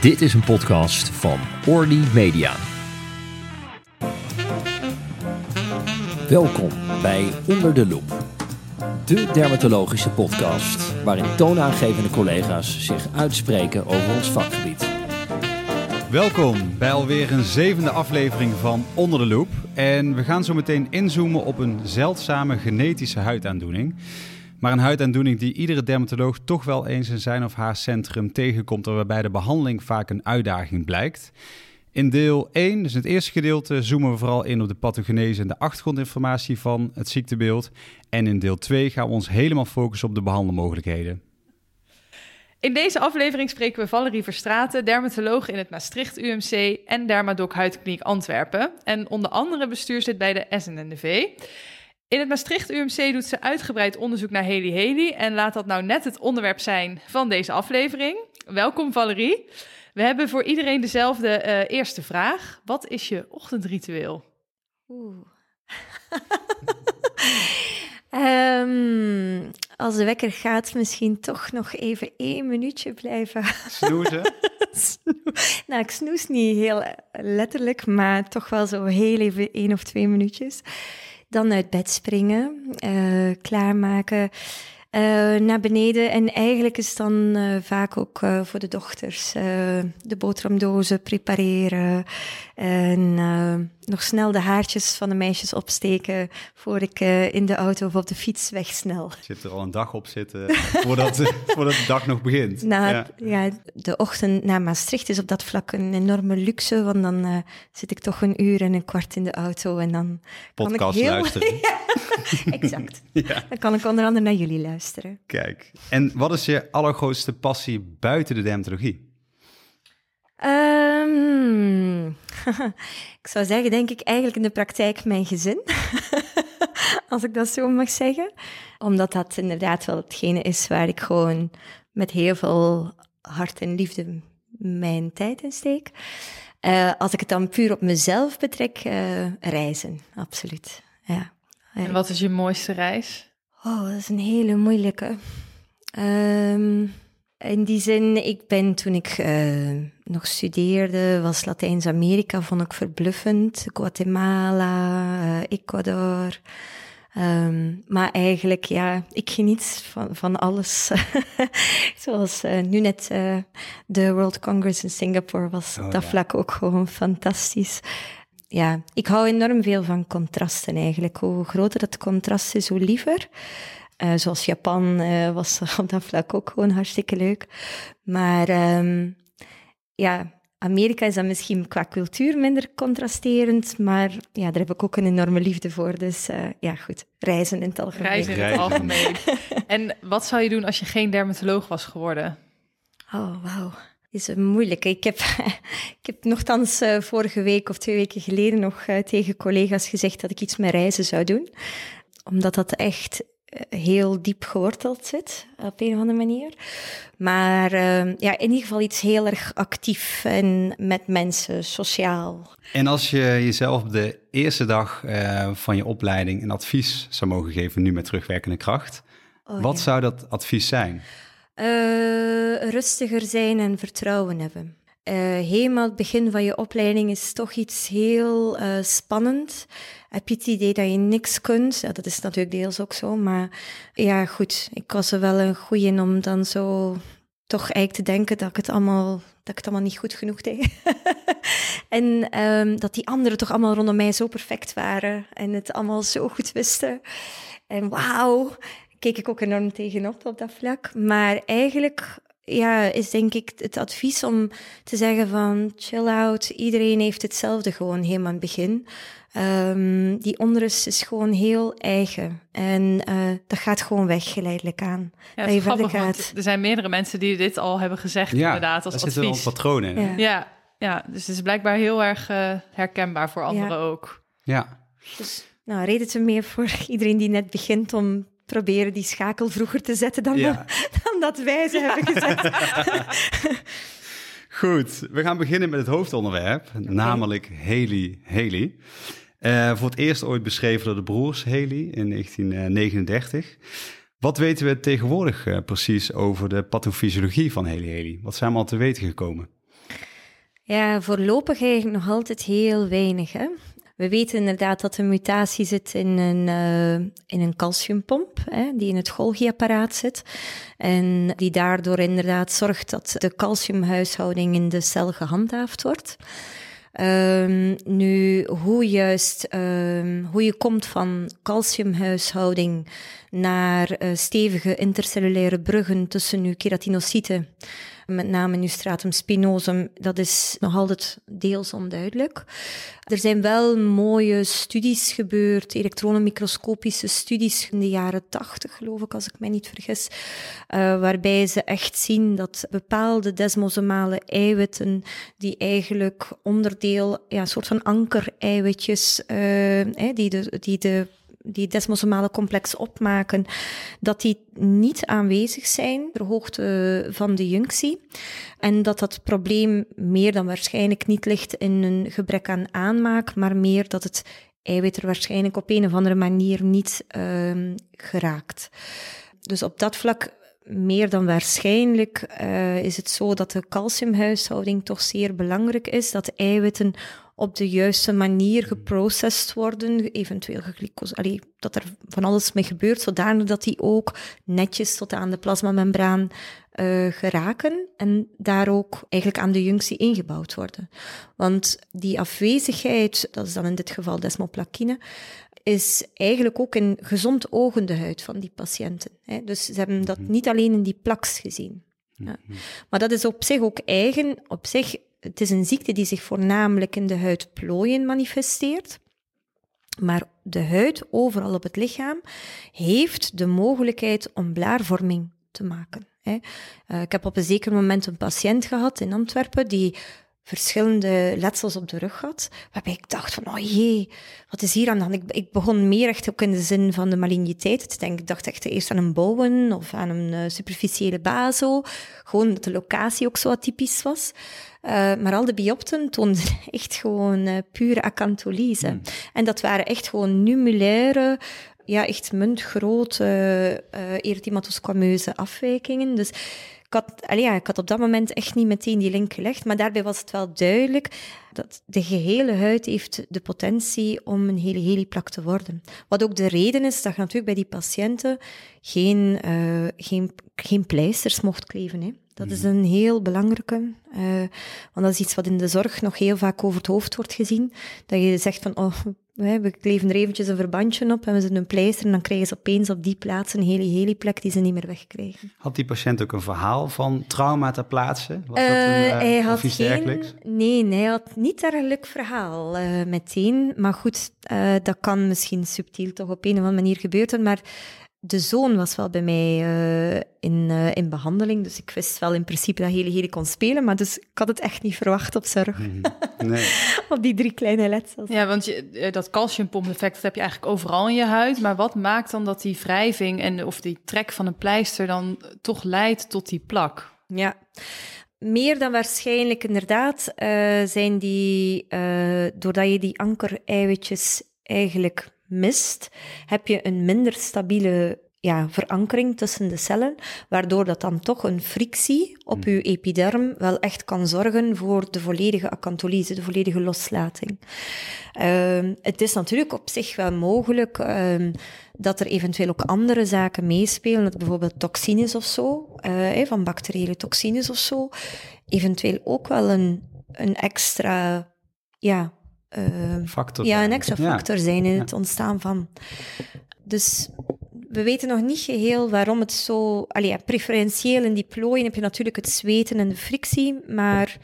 Dit is een podcast van Orly Media. Welkom bij Onder de Loep, de dermatologische podcast waarin toonaangevende collega's zich uitspreken over ons vakgebied. Welkom bij alweer een zevende aflevering van Onder de Loep. En we gaan zo meteen inzoomen op een zeldzame genetische huidaandoening. Maar een huidaandoening die iedere dermatoloog toch wel eens in zijn of haar centrum tegenkomt, waarbij de behandeling vaak een uitdaging blijkt. In deel 1, dus het eerste gedeelte, zoomen we vooral in op de pathogenese en de achtergrondinformatie van het ziektebeeld. En in deel 2 gaan we ons helemaal focussen op de behandelmogelijkheden. In deze aflevering spreken we Valerie Verstraten, dermatoloog in het Maastricht UMC en Dermadoc Huidkliniek Antwerpen. En onder andere bestuurslid bij de SNNDV. In het Maastricht UMC doet ze uitgebreid onderzoek naar Haley Haley en laat dat nou net het onderwerp zijn van deze aflevering. Welkom Valerie. We hebben voor iedereen dezelfde uh, eerste vraag. Wat is je ochtendritueel? Oeh. um, als de wekker gaat, misschien toch nog even één minuutje blijven. Snoezen? nou, ik snoes niet heel letterlijk, maar toch wel zo heel even één of twee minuutjes. Dan uit bed springen, uh, klaarmaken, uh, naar beneden. En eigenlijk is dan uh, vaak ook voor de dochters de boterhamdozen prepareren. En nog snel de haartjes van de meisjes opsteken voor ik in de auto of op de fiets wegsnel. Zit er al een dag op zitten voordat, voordat de dag nog begint. Nou, ja. ja. de ochtend naar Maastricht is op dat vlak een enorme luxe, want dan zit ik toch een uur en een kwart in de auto en dan Podcast kan ik heel... luisteren. exact. Ja. Dan kan ik onder andere naar jullie luisteren. Kijk, en wat is je allergrootste passie buiten de dermatologie? Um, ik zou zeggen, denk ik eigenlijk in de praktijk mijn gezin. Als ik dat zo mag zeggen. Omdat dat inderdaad wel hetgene is waar ik gewoon met heel veel hart en liefde mijn tijd in steek. Uh, als ik het dan puur op mezelf betrek, uh, reizen, absoluut. Ja. En wat is je mooiste reis? Oh, dat is een hele moeilijke. Um, in die zin, ik ben toen ik uh, nog studeerde, was Latijns-Amerika, vond ik verbluffend. Guatemala, uh, Ecuador. Um, maar eigenlijk, ja, ik geniet van, van alles. Zoals uh, nu net de World Congress in Singapore was oh, dat ja. vlak ook gewoon fantastisch ja, ik hou enorm veel van contrasten eigenlijk. Hoe groter het contrast is, hoe liever. Uh, zoals Japan uh, was op dat vlak ook gewoon hartstikke leuk. Maar um, ja, Amerika is dan misschien qua cultuur minder contrasterend, maar ja, daar heb ik ook een enorme liefde voor. Dus uh, ja, goed, reizen in het algemeen. Reizen in het algemeen. en wat zou je doen als je geen dermatoloog was geworden? Oh, wauw is een moeilijke. Ik heb, ik heb nogthans uh, vorige week of twee weken geleden nog uh, tegen collega's gezegd dat ik iets met reizen zou doen. Omdat dat echt heel diep geworteld zit, op een of andere manier. Maar ja, in ieder geval iets heel erg actief en met mensen, sociaal. En als je jezelf de eerste dag van je opleiding een advies zou mogen geven, nu met terugwerkende kracht, oh, wat ja. zou dat advies zijn? Uh, rustiger zijn en vertrouwen hebben. Uh, helemaal het begin van je opleiding is toch iets heel uh, spannend. Heb je het idee dat je niks kunt? Ja, dat is natuurlijk deels ook zo. Maar ja, goed, ik was er wel een goeie in om dan zo toch eigenlijk te denken dat ik het allemaal, dat ik het allemaal niet goed genoeg deed. en um, dat die anderen toch allemaal rondom mij zo perfect waren en het allemaal zo goed wisten. En wauw, keek ik ook enorm tegenop op dat vlak. Maar eigenlijk ja, is denk ik het advies om te zeggen van chill out. Iedereen heeft hetzelfde gewoon helemaal aan het begin. Um, die onrust is gewoon heel eigen. En uh, dat gaat gewoon weg geleidelijk aan. Ja, dat je grappig, gaat. er zijn meerdere mensen die dit al hebben gezegd ja, inderdaad als advies. zitten wel patronen in. Ja. ja. Ja, dus het is blijkbaar heel erg uh, herkenbaar voor anderen ja. ook. Ja. Dus nou, reden te meer voor iedereen die net begint om proberen die schakel vroeger te zetten dan, Ja. dan dat wij ze hebben gezet. Goed, we gaan beginnen met het hoofdonderwerp, namelijk Haley Haley. Eh, voor het eerst ooit beschreven door de broers Haley in 1939. Wat weten we tegenwoordig eh, precies over de pathofysiologie van Haley Haley? Wat zijn we al te weten gekomen? Ja, voorlopig eigenlijk nog altijd heel weinig. Hè? We weten inderdaad dat de mutatie zit in een, uh, in een calciumpomp, hè, die in het Golgi-apparaat zit. En die daardoor inderdaad zorgt dat de calciumhuishouding in de cel gehandhaafd wordt. Um, nu, hoe juist, um, hoe je komt van calciumhuishouding naar uh, stevige intercellulaire bruggen tussen uw keratinocyten met name nu stratum spinosum, dat is nog altijd deels onduidelijk. Er zijn wel mooie studies gebeurd, elektronenmicroscopische studies in de jaren tachtig, geloof ik, als ik mij niet vergis, uh, waarbij ze echt zien dat bepaalde desmosomale eiwitten, die eigenlijk onderdeel, ja, een soort van anker-eiwitjes, die de, die de die desmosomale complex opmaken, dat die niet aanwezig zijn ter hoogte van de junctie. En dat dat probleem meer dan waarschijnlijk niet ligt in een gebrek aan aanmaak, maar meer dat het eiwit er waarschijnlijk op een of andere manier niet uh, geraakt. Dus op dat vlak meer dan waarschijnlijk uh, is het zo dat de calciumhuishouding toch zeer belangrijk is, dat eiwitten op de juiste manier geprocessed worden, eventueel geglycose, dat er van alles mee gebeurt, zodanig dat die ook netjes tot aan de plasmamembraan uh, geraken en daar ook eigenlijk aan de junctie ingebouwd worden. Want die afwezigheid, dat is dan in dit geval desmoplakine, is eigenlijk ook een gezond ogende huid van die patiënten. Hè. Dus ze hebben dat mhm. niet alleen in die plaks gezien. Ja. Mhm. Maar dat is op zich ook eigen, op zich het is een ziekte die zich voornamelijk in de huidplooien manifesteert. Maar de huid overal op het lichaam heeft de mogelijkheid om blaarvorming te maken. Uh, ik heb op een zeker moment een patiënt gehad in Antwerpen die verschillende letsels op de rug had, waarbij ik dacht van, oh jee, wat is hier aan de hand? Ik, ik begon meer echt ook in de zin van de maligniteit te denken. Ik dacht echt eerst aan een bouwen of aan een uh, superficiële bazo, gewoon dat de locatie ook zo atypisch was. Uh, maar al de biopten toonden echt gewoon uh, pure acantholyse. Hmm. En dat waren echt gewoon numulaire, ja, echt muntgrote uh, erythematosquameuze afwijkingen. Dus ik had, allee, ja, ik had op dat moment echt niet meteen die link gelegd, maar daarbij was het wel duidelijk dat de gehele huid heeft de potentie om een hele heliplak te worden. Wat ook de reden is dat je natuurlijk bij die patiënten geen, uh, geen, geen pleisters mocht kleven. Hè. Dat is mhm. een heel belangrijke, uh, want dat is iets wat in de zorg nog heel vaak over het hoofd wordt gezien. Dat je zegt van, oh, we kleven er eventjes een verbandje op en we zetten een pleister en dan krijgen ze opeens op die plaats een hele heliplek die ze niet meer wegkrijgen. Had die patiënt ook een verhaal van trauma ter plaatse? Was uh, dat een, uh, hij had geen, Nee, hij had niet leuk verhaal uh, meteen. Maar goed, dat kan misschien subtiel toch op een of andere manier gebeuren. Maar de zoon was wel bij mij uh, in, uh, in behandeling, dus ik wist wel in principe dat hele hele kon spelen, maar dus ik had het echt niet verwacht op zorg. Mm nee. op die drie kleine letsels. Ja, want je, eh, dat calciumpompeffect dat heb je eigenlijk overal in je huid, maar wat maakt dan dat die wrijving en of die trek van een pleister dan toch leidt tot die plak? Ja, meer dan waarschijnlijk inderdaad uh, zijn die, doordat je die anker-eiwitjes eigenlijk mist, heb je een minder stabiele ja, verankering tussen de cellen, waardoor dat dan toch een frictie op uw epiderm wel echt kan zorgen voor de volledige acantholyse, de volledige loslating. Uh, het is natuurlijk op zich wel mogelijk uh, dat er eventueel ook andere zaken meespelen, dat bijvoorbeeld toxines of zo, uh, van bacteriële toxines of zo, eventueel ook wel een, een extra ja, factor ja, een extra factor zijn in het ontstaan van. Dus we weten nog niet geheel waarom het zo... Allee, preferentieel in die plooien heb je natuurlijk het zweten en de frictie, maar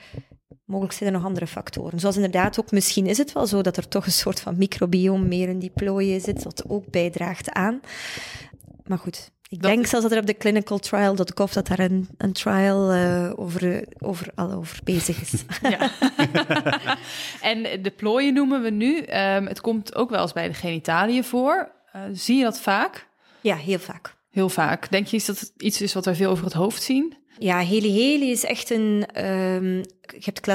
mogelijk zijn er nog andere factoren. Zoals inderdaad ook, misschien is het wel zo dat er toch een soort van microbiome meer in die plooien zit, wat ook bijdraagt aan. Maar goed, ik denk zelfs dat er op de clinicaltrial.gov dat daar een, een trial uh, over, over, al over bezig is. Ja. en de plooien noemen we nu. Um, het komt ook wel eens bij de genitaliën voor. Uh, zie je dat vaak? Ja, heel vaak. Heel vaak. Denk je dat het iets is wat wij veel over het hoofd zien? Ja, heli heli is echt een. Um, je hebt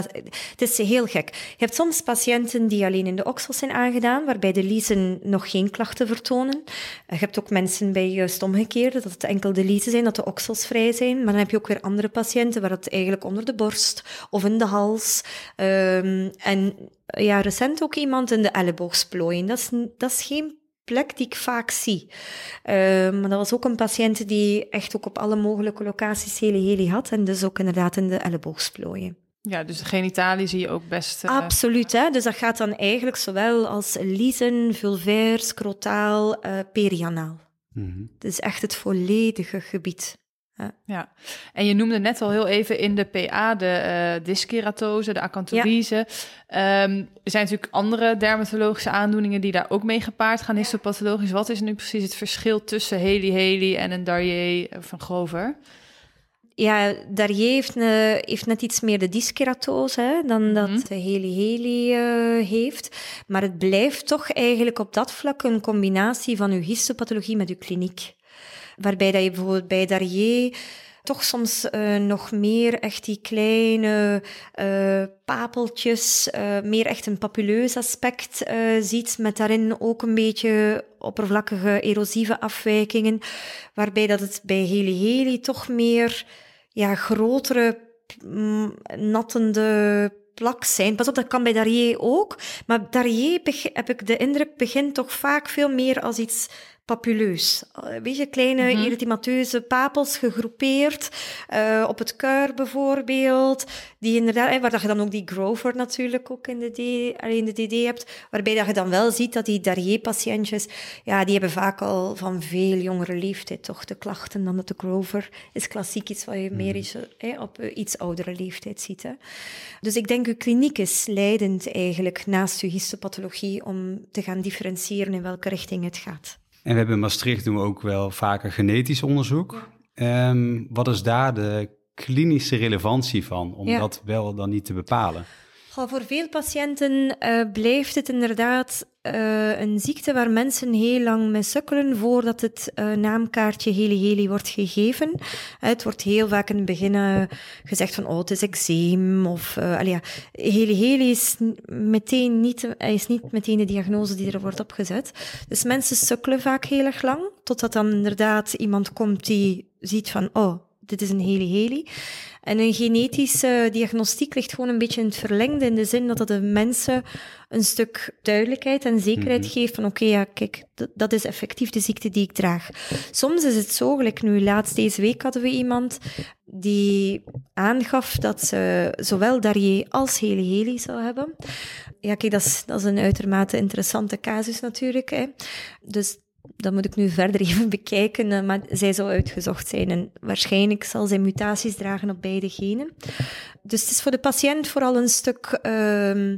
het is heel gek. Je hebt soms patiënten die alleen in de oksels zijn aangedaan, waarbij de liezen nog geen klachten vertonen. Je hebt ook mensen bij juist omgekeerde, dat het enkel de liezen zijn, dat de oksels vrij zijn. Maar dan heb je ook weer andere patiënten waar het eigenlijk onder de borst of in de hals. Um, en ja, recent ook iemand in de elleboogsplooien. Dat is, dat is geen plek die ik vaak zie. Uh, maar dat was ook een patiënt die echt ook op alle mogelijke locaties hele heli had. En dus ook inderdaad in de elleboogsplooien. Ja, dus de genitalie zie je ook best... Uh... Absoluut, hè. Dus dat gaat dan eigenlijk zowel als liezen, vulvair, scrotaal, uh, perianaal. Mm -hmm. Het is echt het volledige gebied. Ja. en je noemde net al heel even in de PA de uh, dyskeratose, de acantholyse. Ja. Um, er zijn natuurlijk andere dermatologische aandoeningen die daar ook mee gepaard gaan, histopathologisch. Wat is nu precies het verschil tussen Heli-Heli en een Darrier van Grover? Ja, Darrier heeft, uh, heeft, net iets meer de dyskeratose hè, dan mm -hmm. dat Heli-Heli uh, heeft. Maar het blijft toch eigenlijk op dat vlak een combinatie van uw histopathologie met uw kliniek. Waarbij dat je bijvoorbeeld bij Darrier toch soms uh, nog meer echt die kleine uh, papeltjes, uh, meer echt een papuleus aspect ziet, met daarin ook een beetje oppervlakkige erosieve afwijkingen, waarbij dat het bij Heli Heli toch meer ja, grotere, mm, nattende plak zijn. Pas op, dat kan bij Darrier ook, maar Darrier, heb ik de indruk, begint toch vaak veel meer als iets papuleus. Een beetje kleine mm -hmm. erythemateuze papels gegroepeerd, uh, op het kuir bijvoorbeeld, die inderdaad, waar dat je dan ook die Grover natuurlijk ook in de, D, in de DD hebt, waarbij dat je dan wel ziet dat die Darrier-patiëntjes, ja, die hebben vaak al van veel jongere leeftijd toch de klachten dan dat de Grover is klassiek iets wat je mm -hmm. meer is, eh, op iets oudere leeftijd ziet. Hè. Dus ik denk, uw kliniek is leidend eigenlijk naast uw histopathologie om te gaan differentiëren in welke richting het gaat. En we hebben in Maastricht doen we ook wel vaker genetisch onderzoek. Um, wat is daar de klinische relevantie van, om ja. dat wel dan niet te bepalen? Voor veel patiënten uh, blijft het inderdaad uh, een ziekte waar mensen heel lang mee sukkelen voordat het uh, naamkaartje Heli Heli wordt gegeven. het wordt heel vaak in het begin gezegd van, oh, het is eczeem of, ja, Heli Heli is meteen niet, is niet meteen de diagnose die er wordt opgezet. Dus mensen sukkelen vaak heel erg lang, totdat dan inderdaad iemand komt die ziet van, oh, dit is een Heli Heli. En een genetische diagnostiek ligt gewoon een beetje in het verlengde, in de zin dat het de mensen een stuk duidelijkheid en zekerheid mhm. geeft van oké, okay, ja, kijk, dat is effectief de ziekte die ik draag. Soms is het zo, gelijk nu laatst deze week hadden we iemand die aangaf dat ze zowel Darrier als Heli Heli zou hebben. Ja, kijk, dat is, dat is een uitermate interessante casus natuurlijk. Hè. Dus dat moet ik nu verder even bekijken, eh, maar zij zou uitgezocht zijn. En waarschijnlijk zal zij mutaties dragen op beide genen. Dus het is voor de patiënt vooral een stuk uh,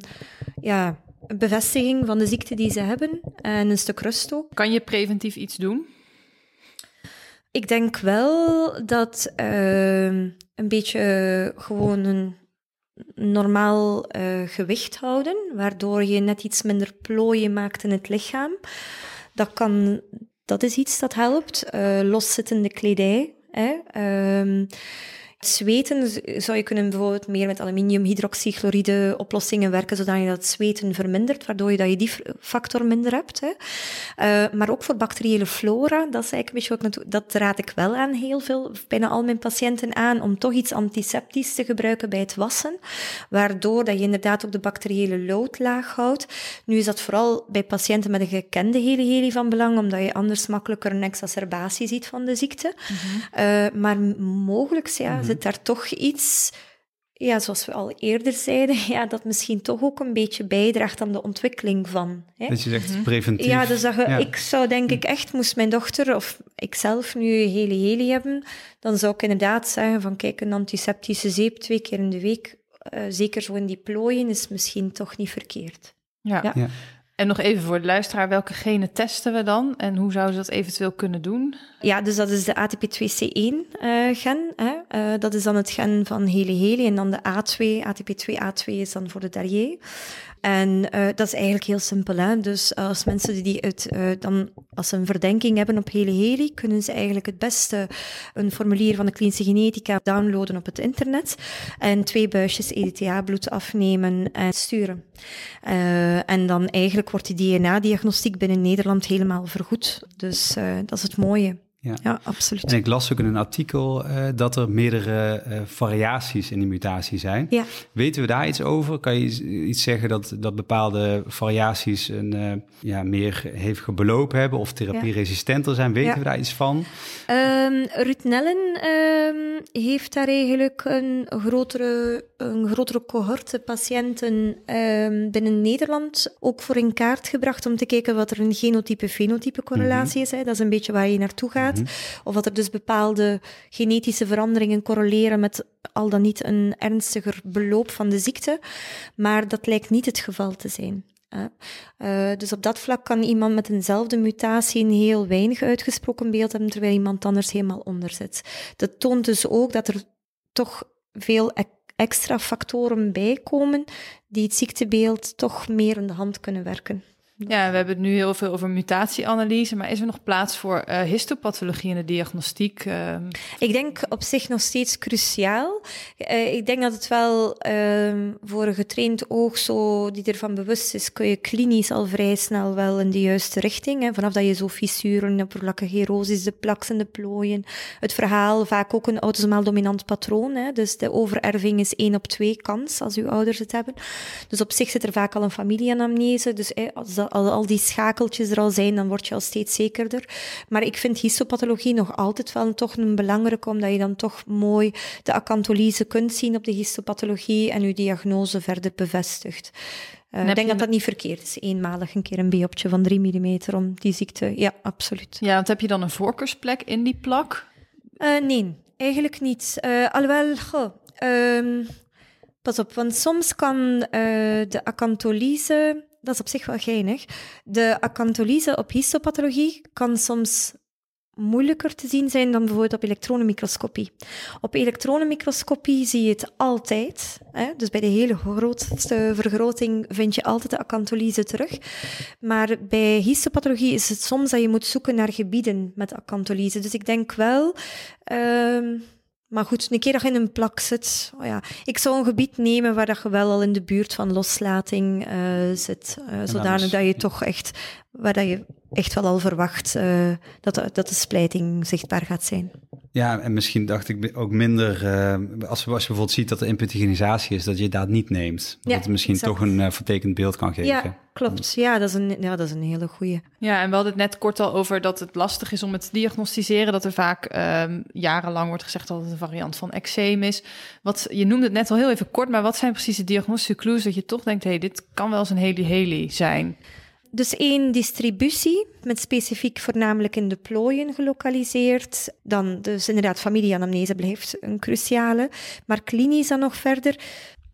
ja, bevestiging van de ziekte die ze hebben en een stuk rust ook. Kan je preventief iets doen? Ik denk wel dat uh, een beetje gewoon een normaal uh, gewicht houden, waardoor je net iets minder plooien maakt in het lichaam. Dat, kan, dat is iets dat helpt. Uh, loszittende kledij. Hè. Um, Zweten zou je kunnen bijvoorbeeld meer met aluminiumhydroxychloride oplossingen werken, zodat je dat zweten vermindert, waardoor je, dat je die factor minder hebt. Hè. Uh, maar ook voor bacteriële flora, dat is eigenlijk een beetje wat ik dat raad ik wel aan heel veel, bijna al mijn patiënten aan, om toch iets antiseptisch te gebruiken bij het wassen, waardoor dat je inderdaad ook de bacteriële lood laag houdt. Nu is dat vooral bij patiënten met een gekende heli van belang, omdat je anders makkelijker een exacerbatie ziet van de ziekte. Mm -hmm. uh, maar mogelijk, ja, mm -hmm zit daar toch iets, ja, zoals we al eerder zeiden, ja, dat misschien toch ook een beetje bijdraagt aan de ontwikkeling van. Hè? Dat je zegt mhm. preventief. Ja, dus dat ik zou denk ik echt, moest mijn dochter of ikzelf nu heli heli hebben, dan zou ik inderdaad zeggen van kijk, een antiseptische zeep twee keer in de week, uh, zeker zo in die plooien, is misschien toch niet verkeerd. ja. ja. En nog even voor de luisteraar, welke genen testen we dan en hoe zouden ze dat eventueel kunnen doen? Ja, dus dat is de ATP2C1-gen. Uh, uh, dat is dan het gen van hele hele en dan de A2, ATP2A2 is dan voor de Darrier. En uh, dat is eigenlijk heel simpel. Hè? Dus als mensen die het uh, dan, als ze een verdenking hebben op hele heli, kunnen ze eigenlijk het beste een formulier van de klinische genetica downloaden op het internet en twee buisjes EDTA-bloed afnemen en sturen. Uh, en dan eigenlijk wordt die DNA-diagnostiek binnen Nederland helemaal vergoed. Dus dat is het mooie. Ja. ja. absoluut. En ik las ook in een artikel uh, dat er meerdere uh, variaties in die mutatie zijn. Ja. Weten we daar iets over? Kan je iets zeggen dat, dat bepaalde variaties een uh, ja, meer hevige beloop hebben of therapieresistenter zijn? Weten we daar iets van? Um, Ruud Nellen um, heeft daar eigenlijk een grotere, een grotere cohorte patiënten um, binnen Nederland ook voor in kaart gebracht om te kijken wat er een genotype-fenotype correlatie mm -hmm. is. Hè. Dat is een beetje waar je naartoe gaat. Mhm. Of dat er dus bepaalde genetische veranderingen correleren met al dan niet een ernstiger beloop van de ziekte. Maar dat lijkt niet het geval te zijn. Uh, dus op dat vlak kan iemand met eenzelfde mutatie een heel weinig uitgesproken beeld hebben, terwijl iemand anders helemaal onder zit. Dat toont dus ook dat er toch veel e-, extra factoren bijkomen die het ziektebeeld toch meer in de hand kunnen werken. Ja, we hebben het nu heel veel over mutatieanalyse, maar is er nog plaats voor uh, histopathologie in de diagnostiek? Uh... Ik denk op zich nog steeds cruciaal. Uh, ik denk dat het wel ehm, voor een getraind oog zo, die ervan bewust is, kun je klinisch al vrij snel wel in de juiste richting. Hè, vanaf dat je zo fissuren, oppervlakkige de plaks en de plooien. Het verhaal, vaak ook een autosomaal dominant patroon. Hè, dus de overerving is één op twee kans als uw ouders het hebben. Dus op zich zit er vaak al een familieanamnese. Dus als dat al, al die schakeltjes er al zijn, dan word je al steeds zekerder. Maar ik vind histopathologie nog altijd wel toch een belangrijke, omdat je dan toch mooi de acantholyse kunt zien op de histopathologie en je diagnose verder bevestigt. Uh, ik denk dat dat niet verkeerd is. Eenmalig een keer een biopje van 3 mm om die ziekte. Ja, absoluut. Ja, want heb je dan een voorkeursplek in die plak? Uh, nee, eigenlijk niet. Uh, alhoewel, goh, um, pas op, want soms kan de acantholyse dat is op zich wel geinig. De acantholyse op histopathologie kan soms moeilijker te zien zijn dan bijvoorbeeld op elektronenmicroscopie. Op elektronenmicroscopie zie je het altijd. Hè? Dus bij de hele grootste vergroting vind je altijd de acantholyse terug. Maar bij histopathologie is het soms dat je moet zoeken naar gebieden met acantholyse. Dus ik denk wel... Uh, maar goed, een keer dat je in een plak zit, oh ja, ik zou een gebied nemen waar dat je wel al in de buurt van loslating uh, zit. Uh, zodanig dat je toch echt, waar dat je echt wel al verwacht uh, dat, de, dat de splijting zichtbaar gaat zijn. Ja, en misschien dacht ik ook minder, uh, als, als je bijvoorbeeld ziet dat er imputogenisatie is, dat je dat niet neemt. Ja, dat het misschien toch een uh, vertekend beeld kan geven. Ja, klopt. Ja, dat is een, ja, dat is een hele goede. Ja, en we hadden het net kort al over dat het lastig is om het te diagnosticeren. Dat er vaak uh, jarenlang wordt gezegd dat het een variant van eczeem is. Wat, je noemde het net al heel even kort, maar wat zijn precies de diagnostische clues dat je toch denkt, hé, hey, dit kan wel eens een heli-heli zijn? Dus één, distributie, met specifiek voornamelijk in de plooien gelokaliseerd. Dan dus inderdaad familieanamnese blijft een cruciale. Maar klinisch dan nog verder.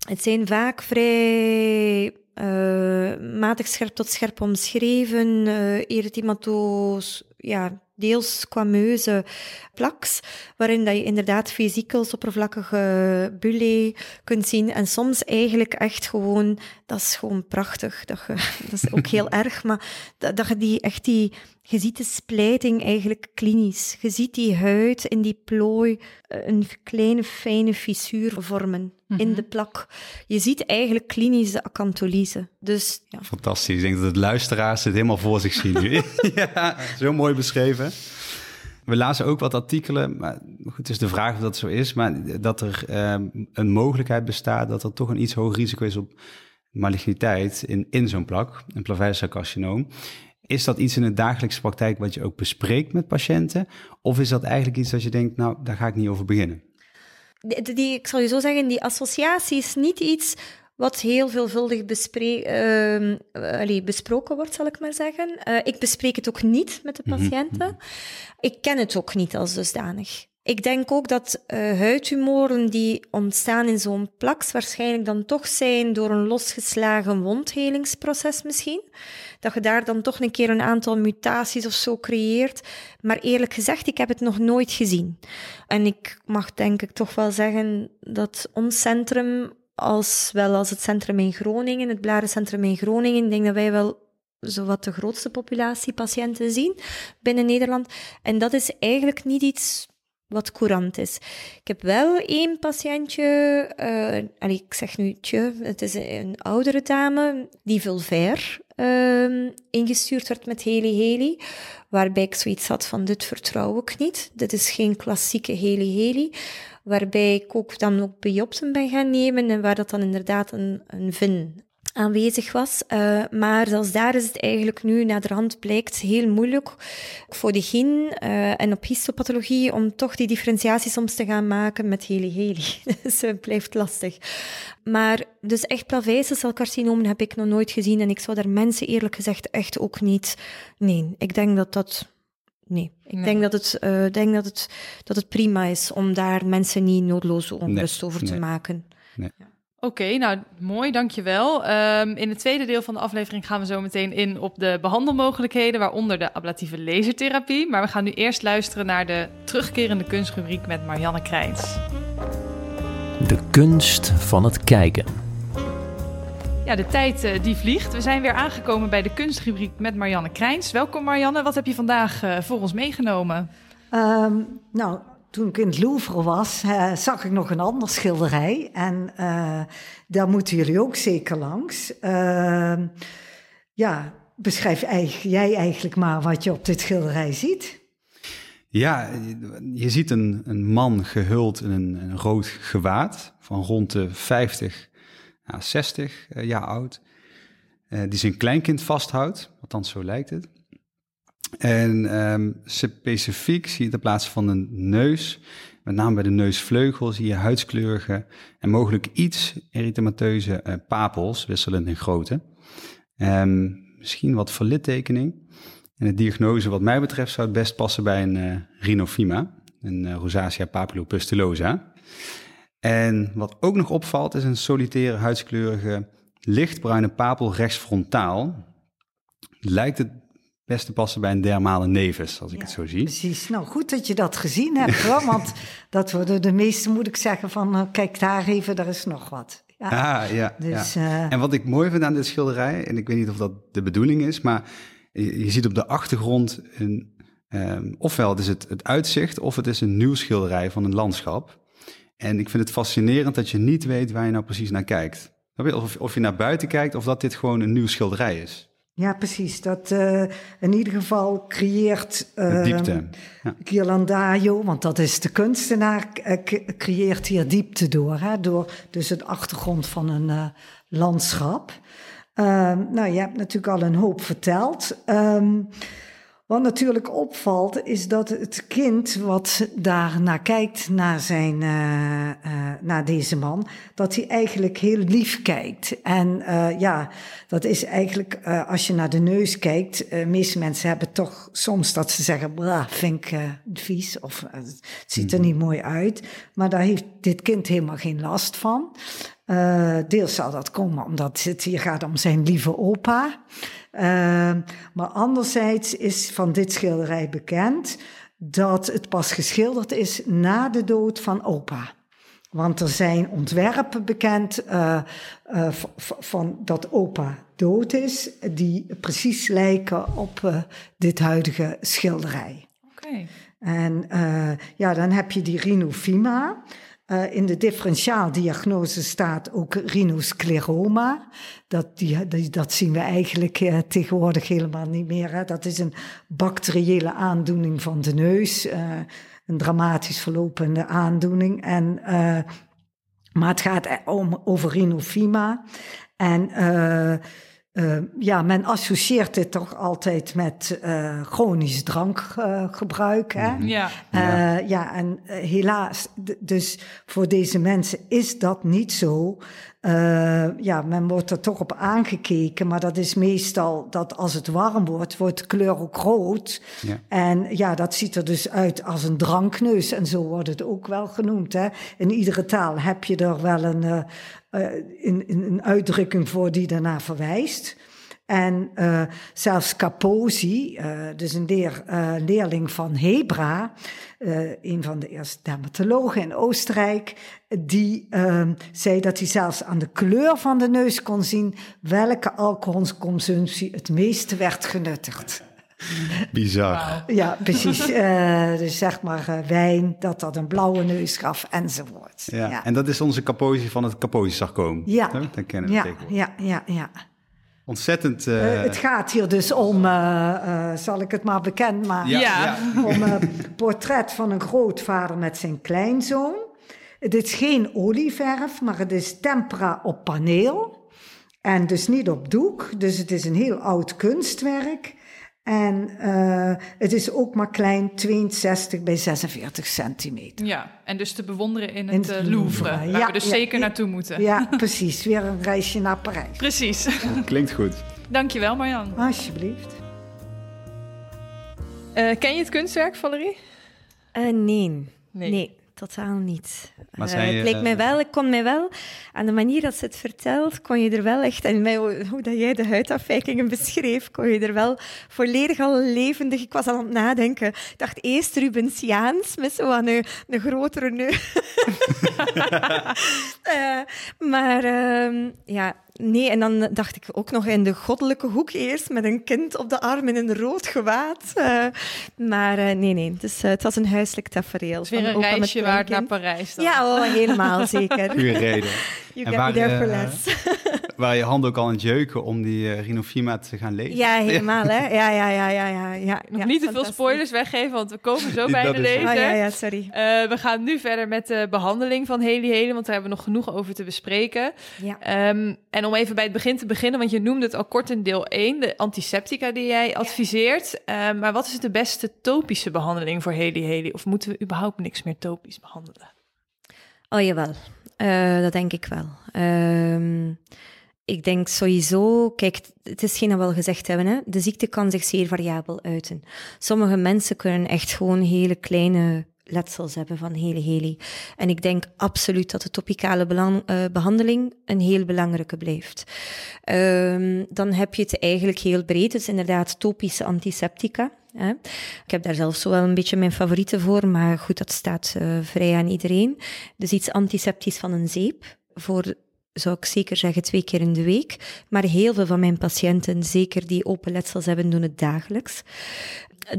Het zijn vaak vrij uh, matig scherp tot scherp omschreven, uh, erythematoos, ja, deels squameuze plaks, waarin dat je inderdaad vesicels, oppervlakkige bulle kunt zien. En soms eigenlijk echt gewoon, dat is gewoon prachtig. Dat, je, dat is ook heel erg, maar dat, dat je die echt die je ziet de splijting eigenlijk klinisch. Je ziet die huid in die plooi eh, een kleine fijne fissuur vormen in mhm. de plak. Je ziet eigenlijk klinisch de acantholyse. Dus, ja. Fantastisch. Ik denk dat het luisteraars het helemaal voor zich zien nu. ja, zo mooi beschreven. We lazen ook wat artikelen, maar goed, het is de vraag of dat zo is, maar dat er ehm, een mogelijkheid bestaat dat er toch een iets hoger risico is op maligniteit in, in zo'n plak, een plaveisselcarcinoom. Is dat iets in de dagelijkse praktijk wat je ook bespreekt met patiënten? Of is dat eigenlijk iets dat je denkt, nou, daar ga ik niet over beginnen? Die, die ik zal je zo zeggen, die associatie is niet iets wat heel veelvuldig uh, besproken wordt, zal ik maar zeggen. Uh, ik bespreek het ook niet met de mhm, patiënten. Mhm. Ik ken het ook niet als dusdanig. Ik denk ook dat uh, huidtumoren die ontstaan in zo'n plaks waarschijnlijk dan toch zijn door een losgeslagen wondhelingsproces misschien. Dat je daar dan toch een keer een aantal mutaties of zo creëert. Maar eerlijk gezegd, ik heb het nog nooit gezien. En ik mag denk ik toch wel zeggen dat ons centrum als wel als het centrum in Groningen, het Blarencentrum in Groningen. Ik denk dat wij wel zowat de grootste populatie patiënten zien binnen Nederland. En dat is eigenlijk niet iets wat courant is. Ik heb wel één patiëntje, uh, ik zeg nu tje, het is een oudere dame die vulvair uh, ingestuurd werd met Heli Heli, waarbij ik zoiets had van dit vertrouw ik niet, dit is geen klassieke Heli Heli, waarbij ik ook dan ook biopsen ben gaan nemen en waar dat dan inderdaad een, een vin aanwezig was. Uh, maar zelfs daar is het eigenlijk nu naderhand blijkt heel moeilijk voor de gyn uh, en op histopathologie om toch die differentiatie soms te gaan maken met heli-heli. dus het blijft lastig. Maar dus echt plaveiselcelcarcinomen heb ik nog nooit gezien en ik zou daar mensen eerlijk gezegd echt ook niet... Nee, ik denk dat dat... Nee, ik denk, dat het, uh, denk dat, het, dat het prima is om daar mensen niet noodloos onrust nee, over te maken. Nee. Ja. Oké, nou mooi, dankjewel. Um, in het tweede deel van de aflevering gaan we zo meteen in op de behandelmogelijkheden, waaronder de ablatieve lasertherapie. Maar we gaan nu eerst luisteren naar de terugkerende kunstrubriek met Marianne Krijns. De kunst van het kijken. Ja, de tijd uh, die vliegt. We zijn weer aangekomen bij de kunstrubriek met Marianne Krijns. Welkom Marianne, wat heb je vandaag uh, voor ons meegenomen? Um, nou, toen ik in het Louvre was, uh, zag ik nog een ander schilderij. En uh, daar moeten jullie ook zeker langs. Uh, ja, beschrijf jij eigenlijk maar wat je op dit schilderij ziet. Ja, je ziet een, een man gehuld in een, een rood gewaad van rond de 50 à 60 jaar oud. die zijn kleinkind vasthoudt, althans zo lijkt het. En um, specifiek zie je in plaats van een neus, met name bij de neusvleugel, zie je huidskleurige en mogelijk iets erythemateuze uh, papels, wisselend in grootte. Um, misschien wat verlittekening. En de diagnose wat mij betreft zou het best passen bij een uh, rhinofima, een uh, rosacea papillopustulosa. En wat ook nog opvalt is een solitaire huidskleurige lichtbruine papel rechtsfrontaal. Lijkt het best te passen bij een dermale nevus, als ik het zo zie. Precies. Nou, goed dat je dat gezien hebt, hoor, want dat worden de meeste, moet ik zeggen, van uh, kijk daar even, daar is nog wat. Ja, ah, ja, dus, ja. Uh, en wat ik mooi vind aan dit schilderij, en ik weet niet of dat de bedoeling is, maar je, je ziet op de achtergrond een, um, ofwel het is het, het uitzicht, of het is een nieuw schilderij van een landschap. En ik vind het fascinerend dat je niet weet waar je nou precies naar kijkt. Of, of je naar buiten kijkt, of dat dit gewoon een nieuw schilderij is. Ja, precies. Dat uh, in ieder geval creëert uh, diepte. Ja. Ghirlandaio, want dat is de kunstenaar, uh, creëert hier diepte door. Hè, door dus het achtergrond van een landschap. nou, je hebt natuurlijk al een hoop verteld. Um, wat natuurlijk opvalt, is dat het kind wat daar naar kijkt, naar, zijn, uh, uh, naar deze man, dat hij eigenlijk heel lief kijkt. En uh, ja, dat is eigenlijk, als je naar de neus kijkt, de meeste mensen hebben toch soms dat ze zeggen, blah, vind ik vies, of het ziet er niet mooi uit. Maar daar heeft dit kind helemaal geen last van. deels zal dat komen omdat het hier gaat om zijn lieve opa. Uh, maar anderzijds is van dit schilderij bekend dat het pas geschilderd is na de dood van opa. Want er zijn ontwerpen bekend uh, uh, van dat opa dood is, die precies lijken op uh, dit huidige schilderij. Oké. Okay. En ja, dan heb je die rhinofima. Uh, in de differentiaaldiagnose staat ook rhinoscleroma. Dat, die, dat zien we eigenlijk uh, tegenwoordig helemaal niet meer. Hè. Dat is een bacteriële aandoening van de neus. Uh, een dramatisch verlopende aandoening. En, maar het gaat om, over rhinofima. En uh, ja, men associeert dit toch altijd met uh, chronisch drankgebruik. Uh, ja. ja. ja, en helaas, dus voor deze mensen is dat niet zo. ja, men wordt er toch op aangekeken, maar dat is meestal dat als het warm wordt, wordt de kleur ook rood. Ja. En ja, dat ziet er dus uit als een drankneus. En zo wordt het ook wel genoemd. Hè. In iedere taal heb je er wel een, uh, in, in, een uitdrukking voor die daarna verwijst. En uh, zelfs Kaposi, uh, dus een leer, leerling van Hebra, een van de eerste dermatologen in Oostenrijk, die zei dat hij zelfs aan de kleur van de neus kon zien welke alcoholconsumptie het meeste werd genuttigd. Bizar. Ja, precies. dus zeg maar wijn, dat dat een blauwe neus gaf enzovoort. Ja. ja. En dat is onze Kaposi van het Kaposi-sarcoom. Ja. Dat kennen we ja, ja, ja, ja. Ontzettend. Uh... Uh, het gaat hier dus om, uh, zal ik het maar bekend maken, ja. ja. om een portret van een grootvader met zijn kleinzoon. Het is geen olieverf, maar het is tempera op paneel. En dus niet op doek, dus het is een heel oud kunstwerk. En uh, het is ook maar klein, 62 bij 46 centimeter. Ja, en dus te bewonderen in het, in het Louvre, Louvre, waar ja, we dus ja, zeker naartoe moeten. Ja, precies. Weer een reisje naar Parijs. Precies. Klinkt goed. Dankjewel Marjan. Alsjeblieft. Uh, ken je het kunstwerk, Valerie? Uh, nee. nee. nee totaal niet. Maar uh, zij, het leek mij wel, ik kon mij wel, aan de manier dat ze het vertelt, kon je er wel echt, en mij, hoe dat jij de huidafwijkingen beschreef, kon je er wel volledig al levendig, ik was al aan het nadenken, ik dacht eerst Rubensiaans, met zo aan een, een grotere neus. uh, maar uh, ja, Nee, en dan dacht ik ook nog in de goddelijke hoek eerst met een kind op de arm in een rood gewaad. Uh, maar uh, nee, nee. Dus uh, het was een huiselijk tafereel. Het is weer een reisje waard naar Parijs dan. Ja, oh, helemaal zeker. Goeie reden. You en get waar, me there for less. waar je hand ook al aan het jeuken om die uh, Rinofima te gaan lezen. Ja, helemaal hè. Ja, ja, ja, ja, ja. ja Nog ja, niet te veel spoilers weggeven, want we komen zo bij de lezer. Oh, ja, ja, sorry. Uh, we gaan nu verder met de behandeling van Heli Helen, want daar hebben we nog genoeg over te bespreken. Ja. Um, en om even bij het begin te beginnen, want je noemde het al kort in deel 1, de antiseptica die jij adviseert. Ja. Uh, maar wat is de beste topische behandeling voor Heli Heli? Of moeten we überhaupt niks meer topisch behandelen? Oh jawel, uh, dat denk ik wel. Uh, ik denk sowieso, kijk, het is geen dat we al gezegd hebben, hè? de ziekte kan zich zeer variabel uiten. Sommige mensen kunnen echt gewoon hele kleine letsels hebben van hele heli. En ik denk absoluut dat de topicale uh, behandeling een heel belangrijke blijft. Um, dan heb je het eigenlijk heel breed. Is inderdaad topische antiseptica. Hè. Ik heb daar zelf zo wel een beetje mijn favorieten voor, maar goed, dat staat uh, vrij aan iedereen. Dus iets antiseptisch van een zeep voor zou ik zeker zeggen twee keer in de week. Maar heel veel van mijn patiënten, zeker die open letsels hebben, doen het dagelijks.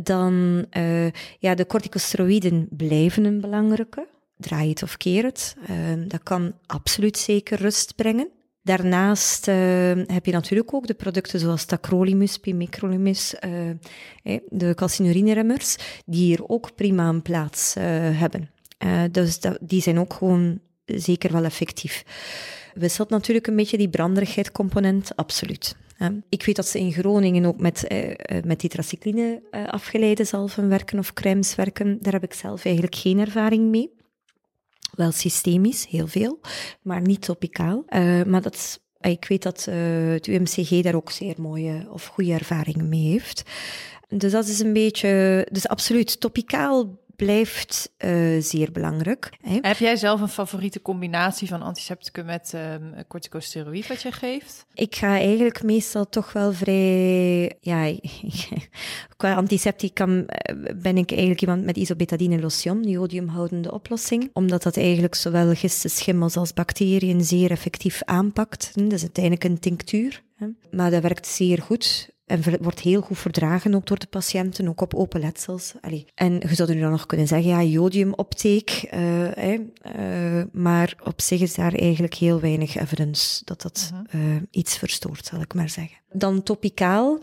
Dan, uh, ja, de corticosteroïden blijven een belangrijke. Draai het of keer het. Uh, dat kan absoluut zeker rust brengen. Daarnaast uh, heb je natuurlijk ook de producten zoals tacrolimus, pimecrolimus, uh, de calcinuriniremmers, die hier ook prima een plaats hebben. dus die zijn ook gewoon zeker wel effectief. Wisselt natuurlijk een beetje die branderigheid component, absoluut. Ik weet dat ze in Groningen ook met, uh, met tetracycline uh, afgeleide zalven werken of crèmes werken. Daar heb ik zelf eigenlijk geen ervaring mee. Wel systemisch, heel veel, maar niet topicaal. Maar dat ik weet dat het UMCG daar ook zeer mooie of goede ervaringen mee heeft. Dus dat is een beetje, dus absoluut, topicaal blijft uh, zeer belangrijk. Hè. Heb jij zelf een favoriete combinatie van antisepticum met um, corticosteroïd wat je geeft? Ik ga eigenlijk meestal toch wel vrij... Ja, qua antisepticum ben ik eigenlijk iemand met isobetadine lotion, jodiumhoudende oplossing. Omdat dat eigenlijk zowel gisten, schimmels als bacteriën zeer effectief aanpakt. Dat is uiteindelijk een tinctuur. Maar dat werkt zeer goed. En wordt heel goed verdragen ook door de patiënten, ook op open letsels. Allee. En je zou nu dan nog kunnen zeggen, ja, jodiumopteek. Uh, uh, maar op zich is daar eigenlijk heel weinig evidence dat dat uh, iets verstoort, zal ik maar zeggen. Dan topicaal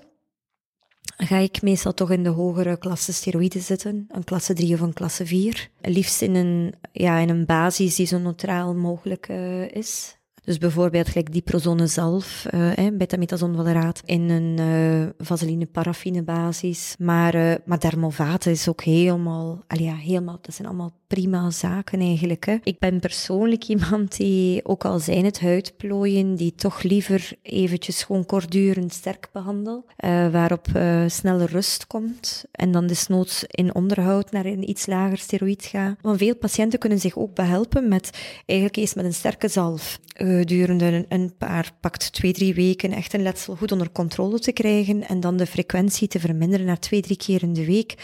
ga ik meestal toch in de hogere klasse steroïden zitten, een klasse 3 of een klasse 4. Liefst in een, ja, in een basis die zo neutraal mogelijk is. Dus bijvoorbeeld gelijk diprozone zalf, uh, eh, beta-metazonvaleraat, in een uh, vaseline paraffine basis. Maar, uh, maar dermovaten is ook helemaal, al ja, helemaal, dat zijn allemaal prima zaken eigenlijk. Hè. Ik ben persoonlijk iemand die, ook al zijn het huidplooien, die toch liever eventjes gewoon kortdurend sterk behandel, uh, waarop uh, snelle rust komt en dan desnoods in onderhoud naar een iets lager steroïd gaan. Want veel patiënten kunnen zich ook behelpen met eigenlijk eerst met een sterke zalf gedurende een, een paar, pakt twee, drie weken echt een letsel goed onder controle te krijgen en dan de frequentie te verminderen naar twee, drie keer in de week.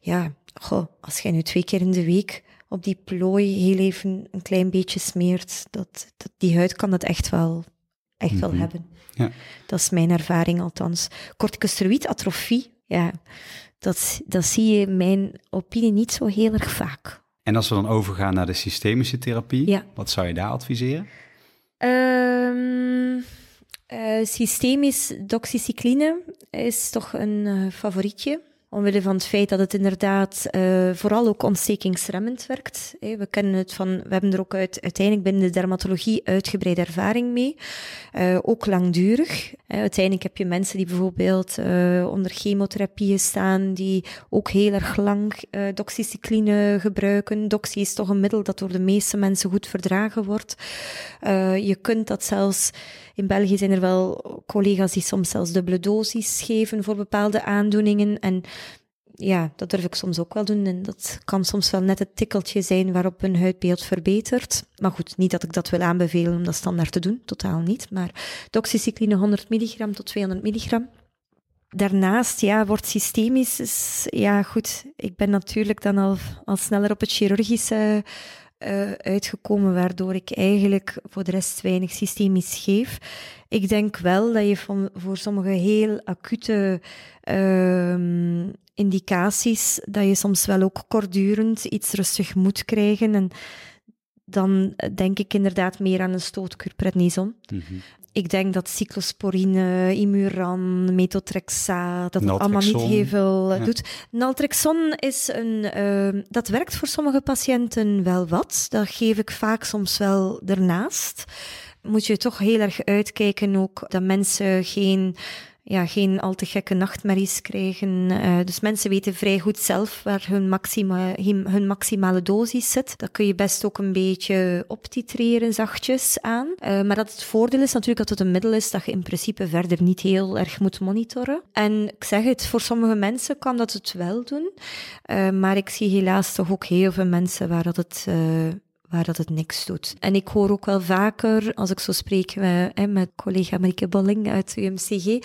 Ja, goh, als jij nu twee keer in de week op die plooi heel even een klein beetje smeert, dat, dat die huid kan dat echt wel, echt wel Mhm. hebben. Ja. Dat is mijn ervaring althans. Corticosteroïdatrofie, ja, dat, dat zie je in mijn opinie niet zo heel erg vaak. En als we dan overgaan naar de systemische therapie, Ja. wat zou je daar adviseren? Ehm eh, systemisch doxycycline is toch een eh, favorietje. Omwille van het feit dat het inderdaad eh, vooral ook ontstekingsremmend werkt. We kennen het van, we hebben er ook uit, uiteindelijk binnen de dermatologie uitgebreide ervaring mee. Eh, ook langdurig. Uiteindelijk heb je mensen die bijvoorbeeld eh, onder chemotherapieën staan, die ook heel erg lang doxycycline gebruiken. Doxy is toch een middel dat door de meeste mensen goed verdragen wordt. Je kunt dat zelfs, in België zijn er wel collega's die soms zelfs dubbele dosis geven voor bepaalde aandoeningen. En ja, dat durf ik soms ook wel doen. En dat kan soms wel net het tikkeltje zijn waarop een huidbeeld verbetert. Maar goed, niet dat ik dat wil aanbevelen om dat standaard te doen, totaal niet. Maar doxycycline 100 milligram tot 200 milligram. Daarnaast, ja, wordt systemisch, is, ja goed, ik ben natuurlijk dan al, al sneller op het chirurgische eh, uitgekomen, waardoor ik eigenlijk voor de rest weinig systemisch geef. Ik denk wel dat je voor sommige heel acute ehm, indicaties, dat je soms wel ook kortdurend iets rustig moet krijgen. En dan denk ik inderdaad meer aan een stootkuur prednison. Mhm. Ik denk dat cyclosporine, Imuran, methotrexaat, dat het allemaal niet heel veel eh, Ja. doet. Naltrexon is een, eh, dat werkt voor sommige patiënten wel wat. Dat geef ik vaak soms wel ernaast. Moet je toch heel erg uitkijken ook dat mensen geen, ja, geen al te gekke nachtmerries krijgen. Eh, dus mensen weten vrij goed zelf waar hun, maxima, hun, maximale dosis zit. Dat kun je best ook een beetje optitreren, zachtjes aan. Eh, maar dat het voordeel is natuurlijk dat het een middel is dat je in principe verder niet heel erg moet monitoren. En ik zeg het, voor sommige mensen kan dat het wel doen. Eh, maar ik zie helaas toch ook heel veel mensen waar dat het... eh, waar dat het niks doet. En ik hoor ook wel vaker, als ik zo spreek met, hè, met collega Marieke Bolling uit UMCG,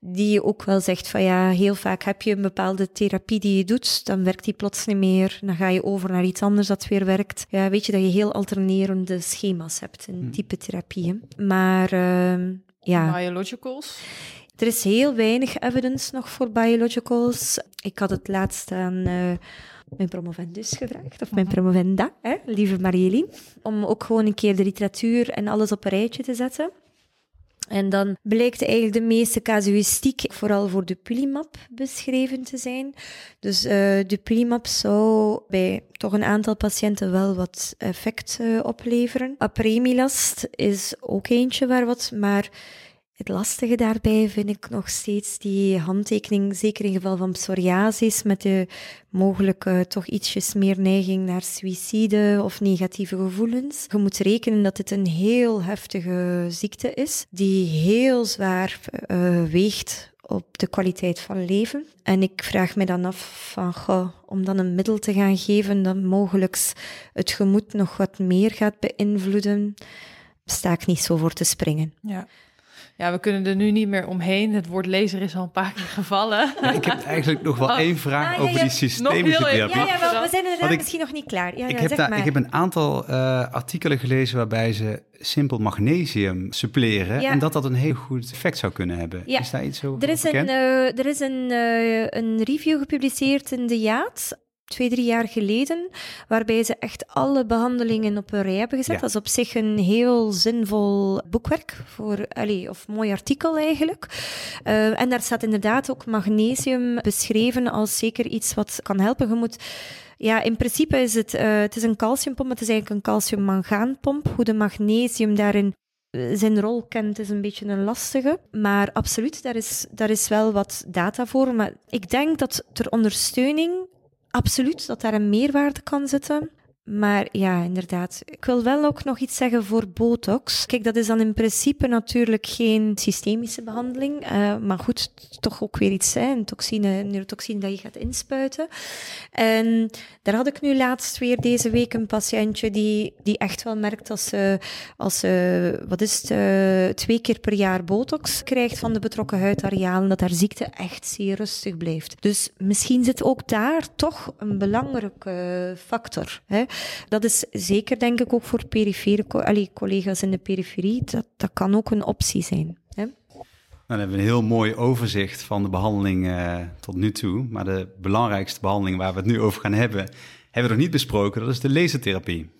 die ook wel zegt van ja, heel vaak heb je een bepaalde therapie die je doet, dan werkt die plots niet meer, dan ga je over naar iets anders dat weer werkt. Ja, weet je dat je heel alternerende schema's hebt in type therapieën. Maar ehm, ja, Biologicals. er is heel weinig evidence nog voor biologicals. Ik had het laatst aan eh, mijn promovendus gevraagd, of mijn promovenda, hè, lieve Marieline, om ook gewoon een keer de literatuur en alles op een rijtje te zetten. En dan blijkt eigenlijk de meeste casuïstiek vooral voor de Pulimab beschreven te zijn. Dus eh de Pulimab zou bij toch een aantal patiënten wel wat effect eh, opleveren. Apremilast is ook eentje waar wat, maar het lastige daarbij vind ik nog steeds die handtekening, zeker in geval van psoriasis, met de mogelijke toch ietsjes meer neiging naar suïcide of negatieve gevoelens. Je moet rekenen dat dit een heel heftige ziekte is, die heel zwaar eh, weegt op de kwaliteit van leven. En ik vraag me dan af van, goh, om dan een middel te gaan geven dat mogelijk het gemoed nog wat meer gaat beïnvloeden, sta ik niet zo voor te springen. Ja. Ja, we kunnen er nu niet meer omheen. Het woord lezer is al een paar keer gevallen. Ja, ik heb eigenlijk nog wel Oh. één vraag Ah, ja, over ja. die systemische therapie. Ja, ja, wel, we zijn inderdaad ik- misschien nog niet klaar. Ja, ik, ja, heb zeg daar, maar. ik heb een aantal eh, artikelen gelezen waarbij ze simpel magnesium suppleren Ja. en dat dat een heel goed effect zou kunnen hebben. Ja. Is daar iets over Er is, een, bekend? eh, er is een, eh, een review gepubliceerd in de Jaat, twee, drie jaar geleden, waarbij ze echt alle behandelingen op een rij hebben gezet. Ja. Dat is op zich een heel zinvol boekwerk, voor, allee, of mooi artikel eigenlijk. Eh, en daar staat inderdaad ook magnesium beschreven als zeker iets wat kan helpen. Je moet... Ja, in principe is het, eh, het is een calciumpomp, het is eigenlijk een calcium-mangaanpomp. Hoe de magnesium daarin eh, zijn rol kent, is een beetje een lastige. Maar absoluut, daar is, daar is wel wat data voor. Maar ik denk dat ter ondersteuning, absoluut, dat daar een meerwaarde kan zitten. Maar ja, inderdaad. Ik wil wel ook nog iets zeggen voor botox. Kijk, dat is dan in principe natuurlijk geen systemische behandeling. Uh, maar goed, toch ook weer iets, een toxine, neurotoxine dat je gaat inspuiten. En daar had ik nu laatst weer deze week een patiëntje die, die echt wel merkt als ze, als ze wat is het, uh, twee keer per jaar botox krijgt van de betrokken huidarealen, dat haar ziekte echt zeer rustig blijft. Dus misschien zit ook daar toch een belangrijke factor. Hè. Dat is zeker, denk ik, ook voor perifere allee, collega's in de periferie. Dat, dat kan ook een optie zijn. Hè? Nou, dan hebben we een heel mooi overzicht van de behandeling uh, tot nu toe. Maar de belangrijkste behandeling waar we het nu over gaan hebben, hebben we nog niet besproken. Dat is de lasertherapie.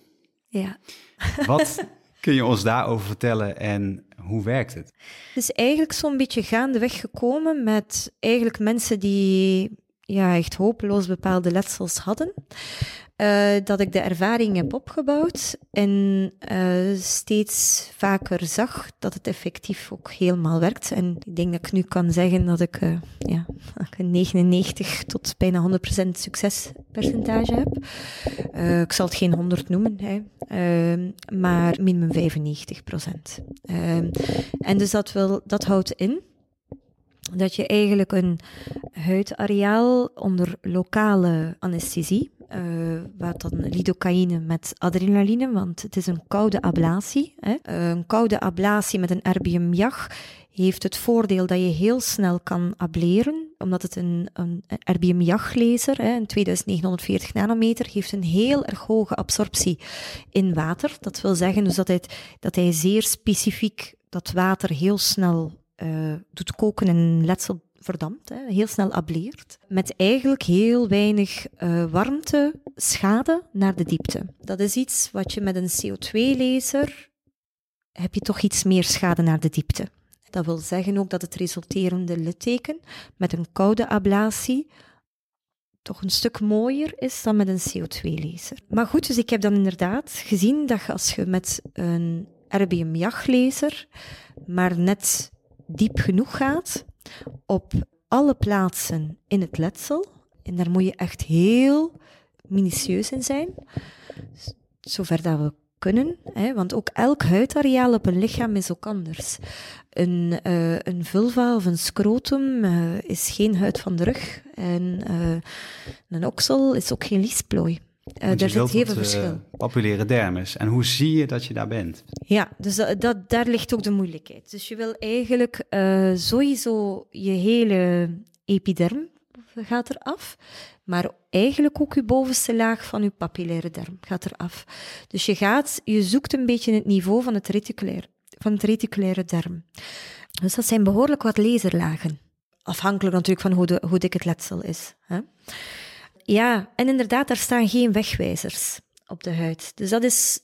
Ja. Wat kun je ons daarover vertellen en hoe werkt het? Het is eigenlijk zo'n beetje gaandeweg gekomen met eigenlijk mensen die ja, echt hopeloos bepaalde letsels hadden. Uh, dat ik de ervaring heb opgebouwd en uh, steeds vaker zag dat het effectief ook helemaal werkt. En ik denk dat ik nu kan zeggen dat ik, uh, ja, een 99 tot bijna 100% succespercentage heb. ik zal het geen 100 noemen, hè, ehm, maar minimum 95%. Ehm, en dus dat, wil, dat houdt in dat je eigenlijk een huidareaal onder lokale anesthesie, uh, wat dan lidocaïne met adrenaline, want het is een koude ablatie. Hè. Uh, een koude ablatie met een erbium-JAG heeft het voordeel dat je heel snel kan ableren, omdat het een, een erbium-JAG-laser, een 2940 nanometer, heeft een heel erg hoge absorptie in water. Dat wil zeggen dus dat hij, dat hij zeer specifiek dat water heel snel uh, doet koken en letsel verdampt, hè, heel snel ableert, met eigenlijk heel weinig uh, warmte, schade naar de diepte. Dat is iets wat je met een CO2-laser heb je toch iets meer schade naar de diepte. Dat wil zeggen ook dat het resulterende litteken met een koude ablatie toch een stuk mooier is dan met een CO2-laser. Maar goed, dus ik heb dan inderdaad gezien dat als je met een RBM-JAG-laser maar net diep genoeg gaat op alle plaatsen in het letsel. En daar moet je echt heel minutieus in zijn, zover dat we kunnen. Hè, want ook elk huidareaal op een lichaam is ook anders. Een, uh, een vulva of een scrotum uh, is geen huid van de rug. En uh, een oksel is ook geen liesplooi. Uh, daar zit heel veel verschil. Papulaire dermis. En hoe zie je dat je daar bent? Ja, dus dat, dat, daar ligt ook de moeilijkheid. Dus je wil eigenlijk uh, sowieso je hele epiderm gaat eraf, maar eigenlijk ook je bovenste laag van je papillaire derm gaat eraf. Dus je gaat, je zoekt een beetje het niveau van het reticulaire, van het reticulaire derm. Dus dat zijn behoorlijk wat laserlagen. Afhankelijk natuurlijk van hoe, de, hoe dik het letsel is. Hè? Ja, en inderdaad, daar staan geen wegwijzers op de huid. Dus dat is,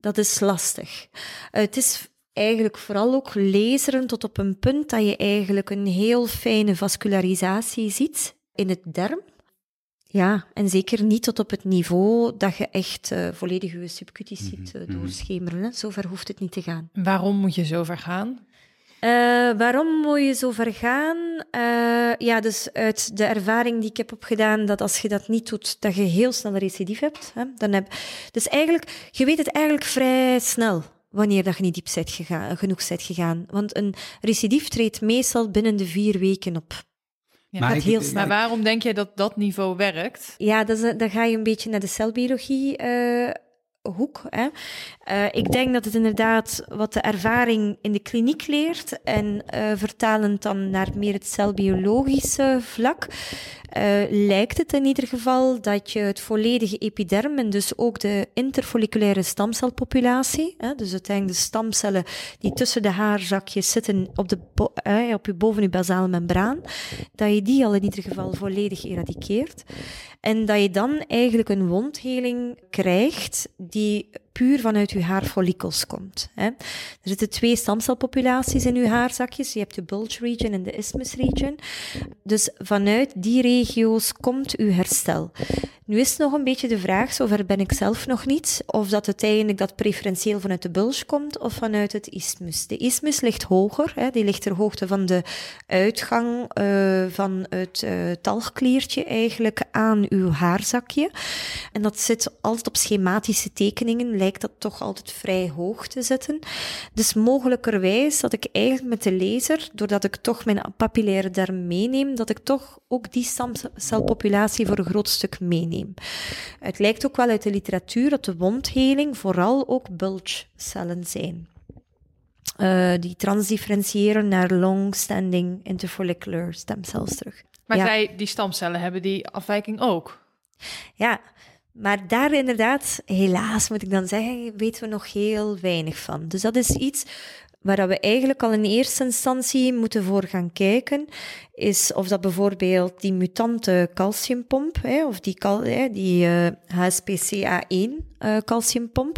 dat is lastig. Uh, het is eigenlijk vooral ook laseren tot op een punt dat je eigenlijk een heel fijne vascularisatie ziet in het derm. Ja, en zeker niet tot op het niveau dat je echt uh, volledig je subcutis ziet uh, doorschemeren. Zover hoeft het niet te gaan. Waarom moet je zover gaan? Uh, waarom moet je zo ver gaan? Uh, ja, dus uit de ervaring die ik heb opgedaan, dat als je dat niet doet, dat je heel snel een recidief hebt. Hè? Dan heb, dus eigenlijk, je weet het eigenlijk vrij snel wanneer dat je niet diep bent gegaan, genoeg bent gegaan. Want een recidief treedt meestal binnen de vier weken op. Ja, maar, heel snel. maar waarom denk je dat dat niveau werkt? Ja, dat is, dan ga je een beetje naar de celbiologie uh, hoek. Hè. Uh, ik denk dat het inderdaad wat de ervaring in de kliniek leert en uh, vertalend dan naar meer het celbiologische vlak, uh, lijkt het in ieder geval dat je het volledige epiderm en dus ook de interfolliculaire stamcelpopulatie, hè, dus uiteindelijk de stamcellen die tussen de haarzakjes zitten op, de op je boven je basale membraan, dat je die al in ieder geval volledig eradikeert. En dat je dan eigenlijk een wondheling krijgt die puur vanuit uw haarfollikels komt. Hè. Er zitten twee stamcelpopulaties in uw haarzakjes. Je hebt de bulge region en de isthmus region. Dus vanuit die regio's komt uw herstel. Nu is nog een beetje de vraag, zover ben ik zelf nog niet, of dat uiteindelijk dat preferentieel vanuit de bulge komt of vanuit het isthmus. De isthmus ligt hoger, hè, die ligt ter hoogte van de uitgang uh, van het uh, talgkliertje eigenlijk aan uw haarzakje. En dat zit altijd op schematische tekeningen, lijkt dat toch altijd vrij hoog te zitten. Dus mogelijkerwijs dat ik eigenlijk met de laser, doordat ik toch mijn papillaire darm meeneem, dat ik toch ook die stamcelpopulatie voor een groot stuk meeneem. Het lijkt ook wel uit de literatuur dat de wondheling vooral ook bulgecellen zijn. Uh, die transdifferentiëren naar long-standing interfollicular stemcells terug. Maar ja. zij, die stamcellen, hebben die afwijking ook? Ja, maar daar inderdaad, helaas moet ik dan zeggen, weten we nog heel weinig van. Dus dat is iets waar we eigenlijk al in eerste instantie moeten voor gaan kijken, is of dat bijvoorbeeld die mutante calciumpomp, hè, of die, cal, hè, die uh, HSPCA1 uh, calciumpomp,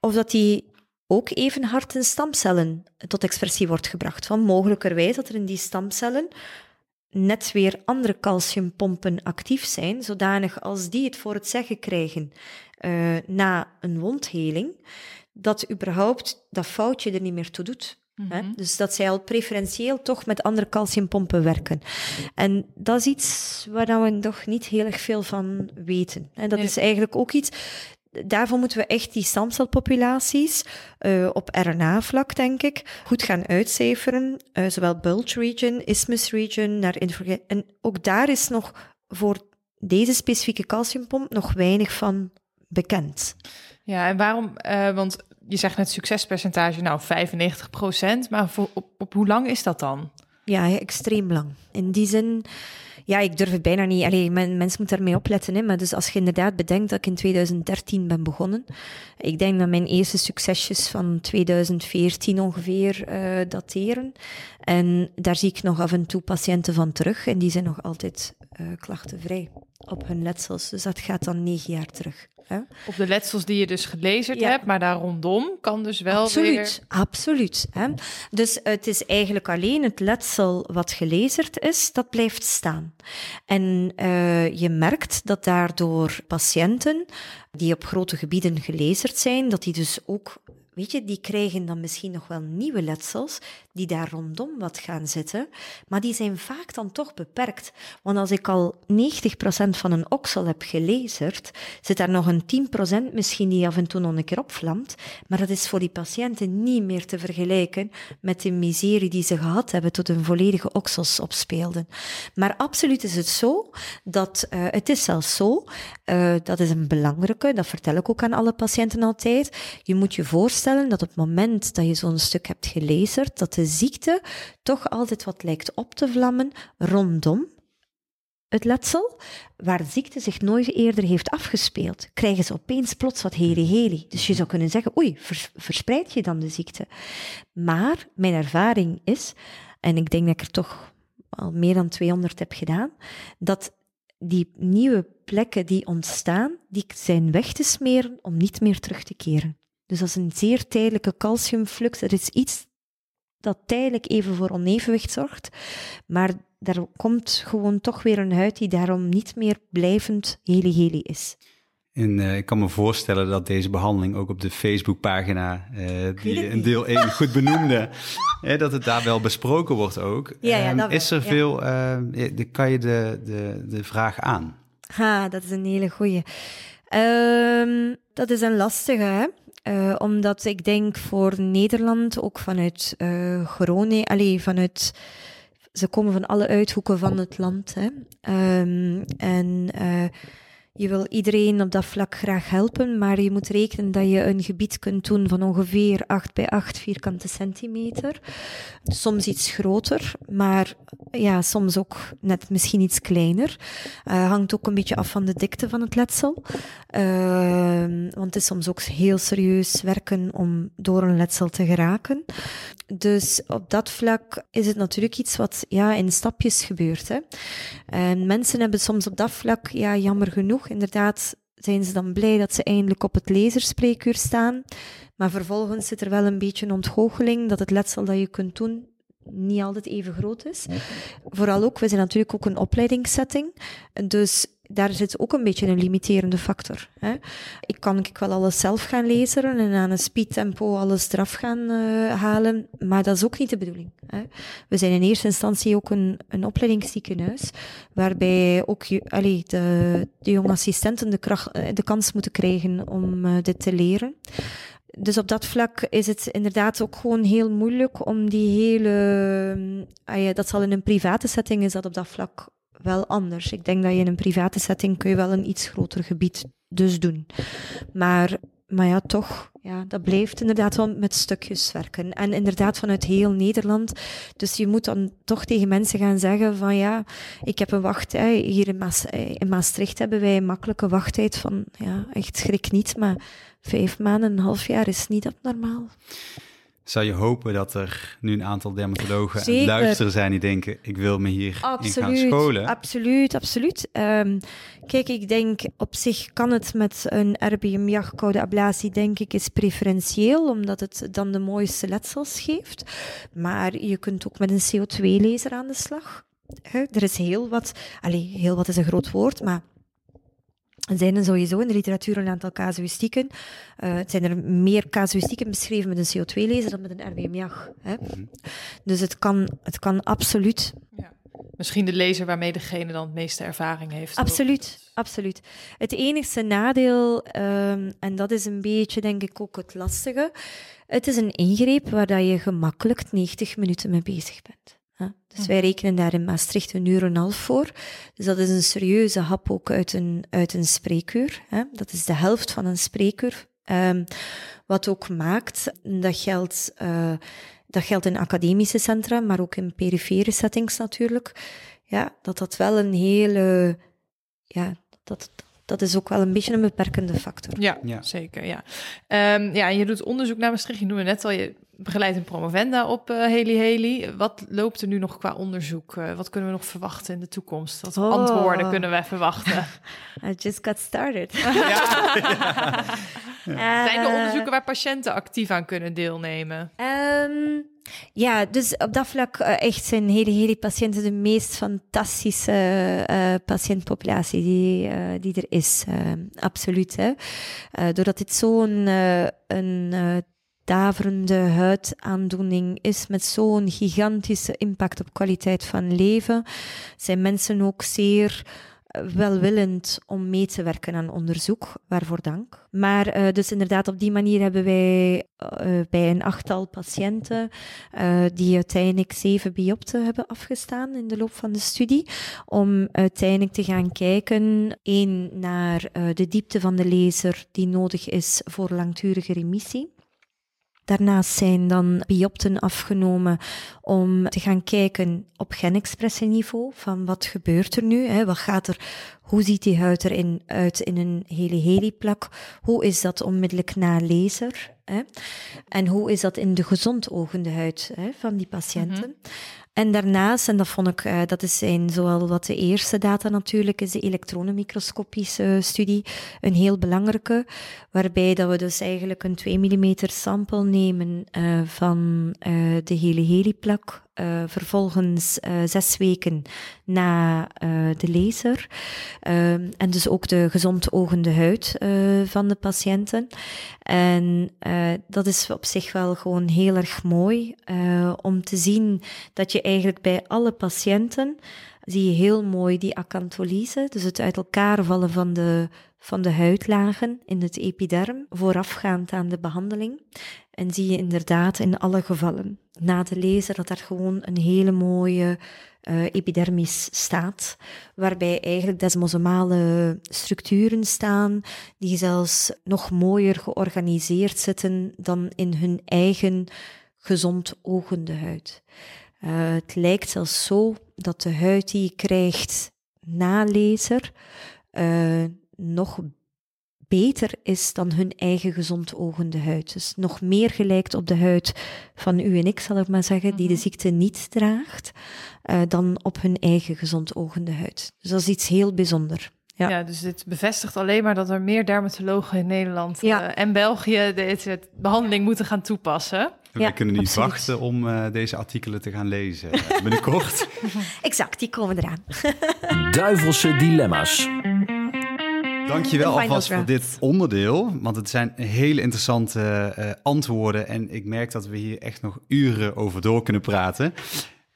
of dat die ook even hard in stamcellen tot expressie wordt gebracht. Van mogelijkerwijs dat er in die stamcellen net weer andere calciumpompen actief zijn, zodanig als die het voor het zeggen krijgen uh, na een wondheling, dat überhaupt dat foutje er niet meer toe doet. Mm -hmm. Dus dat zij al preferentieel toch met andere calciumpompen werken. En dat is iets waar we nog niet heel erg veel van weten. En dat is eigenlijk ook iets daarvoor moeten we echt die stamcelpopulaties uh, op RNA-vlak, denk ik, goed gaan uitcijferen. Uh, zowel bulge region, isthmus region, naar En ook daar is nog voor deze specifieke calciumpomp nog weinig van bekend. Ja, en waarom? Uh, want je zegt net succespercentage, nou 95 procent, maar voor, op, op hoe lang is dat dan? Ja, extreem lang. In die zin ja, ik durf het bijna niet. Allee, men, mensen moeten ermee opletten. Hè. Maar dus als je inderdaad bedenkt dat ik in 2013 ben begonnen. Ik denk dat mijn eerste succesjes van 2014 ongeveer uh, dateren. En daar zie ik nog af en toe patiënten van terug. En die zijn nog altijd uh, klachtenvrij op hun letsels. Dus dat gaat dan negen jaar terug. Hè? Op de letsels die je dus gelezerd ja. hebt, maar daar rondom kan dus wel absoluut, weer... Absoluut, hè? Dus het is eigenlijk alleen het letsel wat gelezerd is, dat blijft staan. En uh, je merkt dat daardoor patiënten die op grote gebieden gelezerd zijn, dat die dus ook weet je, die krijgen dan misschien nog wel nieuwe letsels die daar rondom wat gaan zitten, maar die zijn vaak dan toch beperkt. Want als ik al 90% van een oksel heb gelezerd, zit daar nog een 10% misschien die af en toe nog een keer opvlamt, maar dat is voor die patiënten niet meer te vergelijken met de miserie die ze gehad hebben tot een volledige oksels opspeelden. Maar absoluut is het zo dat uh, het is zelfs zo, uh, dat is een belangrijke, dat vertel ik ook aan alle patiënten altijd, je moet je voorstellen dat op het moment dat je zo'n stuk hebt gelezerd, dat de ziekte toch altijd wat lijkt op te vlammen rondom het letsel, waar ziekte zich nooit eerder heeft afgespeeld, krijgen ze opeens plots wat heli-heli. Dus je zou kunnen zeggen, oei, verspreid je dan de ziekte? Maar mijn ervaring is, en ik denk dat ik er toch al meer dan 200 heb gedaan, dat die nieuwe plekken die ontstaan, die zijn weg te smeren om niet meer terug te keren. Dus dat is een zeer tijdelijke calciumflux. Er is iets dat tijdelijk even voor onevenwicht zorgt, maar daar komt gewoon toch weer een huid die daarom niet meer blijvend heli-heli is. En uh, ik kan me voorstellen dat deze behandeling ook op de Facebookpagina, uh, die in deel 1 goed benoemde, hè, dat het daar wel besproken wordt ook. Ja, ja, um, is er ja. veel, uh, kan je de, de, de vraag aan? Ha, dat is een hele goeie. Um, dat is een lastige, hè? Uh, omdat ik denk voor Nederland, ook vanuit uh, Groningen, allee, vanuit, ze komen van alle uithoeken van het land. Hè. Um, en uh, je wil iedereen op dat vlak graag helpen, maar je moet rekenen dat je een gebied kunt doen van ongeveer 8 bij 8 vierkante centimeter. Soms iets groter, maar ja, soms ook net misschien iets kleiner. Uh, hangt ook een beetje af van de dikte van het letsel. Uh, want het is soms ook heel serieus werken om door een letsel te geraken. Dus op dat vlak is het natuurlijk iets wat ja, in stapjes gebeurt. Hè. En mensen hebben soms op dat vlak, ja, jammer genoeg, inderdaad zijn ze dan blij dat ze eindelijk op het laserspreekuur staan. Maar vervolgens zit er wel een beetje ontgoocheling dat het letsel dat je kunt doen niet altijd even groot is. Vooral ook, we zijn natuurlijk ook een opleidingssetting. Dus daar zit ook een beetje een limiterende factor. Hè. Ik kan ik wel alles zelf gaan lezen en aan een speedtempo alles eraf gaan uh, halen, maar dat is ook niet de bedoeling. Hè. We zijn in eerste instantie ook een, een opleidingsziekenhuis, waarbij ook de, de jonge assistenten de, eh, kans moeten krijgen om uh, dit te leren dus op dat vlak is het inderdaad ook gewoon heel moeilijk om die hele. Uh, dat zal in een private setting is dat op dat vlak wel anders. Ik denk dat je in een private setting kun je wel een iets groter gebied dus doen. Maar, maar ja, toch, ja, dat blijft inderdaad wel met stukjes werken. En inderdaad vanuit heel Nederland. Dus je moet dan toch tegen mensen gaan zeggen van ja, ik heb een wacht. Hier in Maastricht hebben wij een makkelijke wachttijd van, ja, echt schrik niet, maar vijf maanden, een half jaar is niet abnormaal. Zou je hopen dat er nu een aantal dermatologen luisteren zijn die denken, ik wil me hier in gaan scholen? Absoluut, absoluut. Um, kijk, ik denk op zich kan het met een RBM koude ablatie, denk ik, is preferentieel, omdat het dan de mooiste letsels geeft. Maar je kunt ook met een CO2-laser aan de slag. Er is heel wat, allez, heel wat is een groot woord, maar zijn er sowieso in de literatuur een aantal casuïstieken. Uh, zijn er meer casuïstieken beschreven met een CO2-laser dan met een RWM-JAG. Mhm. Dus het kan, het kan absoluut. Ja. Misschien de laser waarmee degene dan het meeste ervaring heeft. Absoluut, absoluut. Het enigste nadeel, um, en dat is een beetje denk ik ook het lastige, het is een ingreep waar dat je gemakkelijk 90 minuten mee bezig bent. Dus wij rekenen daar in Maastricht een uur en een half voor. Dus dat is een serieuze hap ook uit een, uit een spreekuur. Hè. Dat is de helft van een spreekuur. Um, wat ook maakt, dat geldt, uh, dat geldt in academische centra, maar ook in perifere settings natuurlijk. Ja, dat dat wel een hele, ja, dat, dat is ook wel een beetje een beperkende factor. Ja, ja. zeker. Ja. Um, ja, en je doet onderzoek naar Maastricht. Je noemde net al, je begeleidt een promovenda op uh, Heli Heli. Wat loopt er nu nog qua onderzoek? Uh, wat kunnen we nog verwachten in de toekomst? Wat oh. antwoorden kunnen wij verwachten? I just got started. ja. Zijn er onderzoeken waar patiënten actief aan kunnen deelnemen? Um, ja, dus op dat vlak uh, echt zijn hele, hele patiënten de meest fantastische uh, patiëntpopulatie die, uh, die er is. absoluut. Hè? doordat dit zo'n een daverende huidaandoening is met zo'n gigantische impact op kwaliteit van leven, zijn mensen ook zeer welwillend om mee te werken aan onderzoek, waarvoor dank. Maar uh, dus inderdaad, op die manier hebben wij uh, bij een achttal patiënten, die uiteindelijk zeven biopten hebben afgestaan in de loop van de studie, om uiteindelijk te gaan kijken, één, naar de diepte van de laser die nodig is voor langdurige remissie. Daarnaast zijn dan biopten afgenomen om te gaan kijken op genexpressieniveau van wat gebeurt er nu, hè, wat gaat er, hoe ziet die huid erin uit in een hele heliplak, hoe is dat onmiddellijk na laser, hè, en hoe is dat in de gezond ogende huid hè, van die patiënten. Mhm. En daarnaast, en dat vond ik, uh, dat is zijn zowel wat de eerste data natuurlijk, is de elektronenmicroscopische studie een heel belangrijke, waarbij dat we dus eigenlijk een 2 mm sample nemen uh, van uh, de hele heliplak, uh, vervolgens uh, zes weken na uh, de laser. Ehm, en dus ook de gezond ogende huid van de patiënten. En dat is op zich wel gewoon heel erg mooi om te zien dat je eigenlijk bij alle patiënten zie je heel mooi die acantholyse, dus het uit elkaar vallen van de, van de huidlagen in het epiderm, voorafgaand aan de behandeling. En zie je inderdaad in alle gevallen na de lezer dat daar gewoon een hele mooie uh, epidermis staat, waarbij eigenlijk desmosomale structuren staan, die zelfs nog mooier georganiseerd zitten dan in hun eigen gezond ogende huid. Uh, het lijkt zelfs zo dat de huid die je krijgt na laser uh, nog beter is dan hun eigen gezond ogende huid. Dus nog meer gelijkt op de huid van u en ik, zal ik maar zeggen, die de mhm. ziekte niet draagt, uh, dan op hun eigen gezond ogende huid. Dus dat is iets heel bijzonder. Ja. Ja. dus dit bevestigt alleen maar dat er meer dermatologen in Nederland Ja. eh, en België deze behandeling moeten gaan toepassen. We Ja, kunnen niet absoluut. wachten om eh, deze artikelen te gaan lezen eh, binnenkort. Exact, die komen eraan. Duivelse dilemma's. Dankjewel alvast voor dit onderdeel, want het zijn hele interessante eh, antwoorden en ik merk dat we hier echt nog uren over door kunnen praten.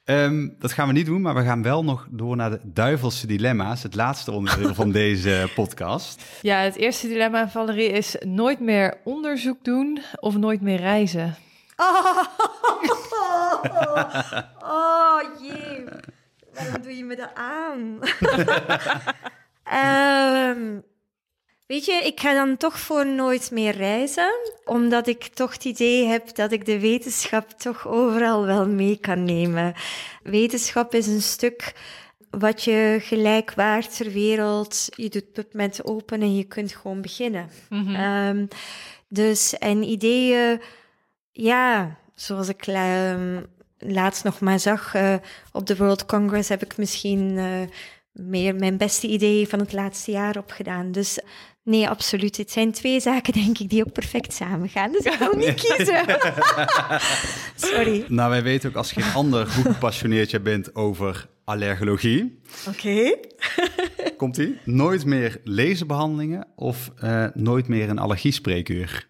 Ehm, dat gaan we niet doen, maar we gaan wel nog door naar de duivelse dilemma's, het laatste onderdeel van deze podcast. Ja, het eerste dilemma, Valerie, is nooit meer onderzoek doen of nooit meer reizen. Oh, oh jee. Waarom doe je me dat aan? Ehm, weet je, ik ga dan toch voor nooit meer reizen, omdat ik toch het idee heb dat ik de wetenschap toch overal wel mee kan nemen. Wetenschap is een stuk wat je gelijkwaard ter wereld, je doet PubMed open en je kunt gewoon beginnen. Ehm, dus, en ideeën, ja, zoals ik ehm, laatst nog maar zag eh, op de World Congress, heb ik misschien eh, meer mijn beste idee van het laatste jaar opgedaan. Dus nee, absoluut. Het zijn twee zaken, denk ik, die ook perfect samengaan. Dus ik wil niet kiezen. Sorry. Nou, wij weten ook als geen ander hoe gepassioneerd jij bent over allergologie. Oké. Komt-ie? Nooit meer laserbehandelingen of eh, nooit meer een allergiespreekuur?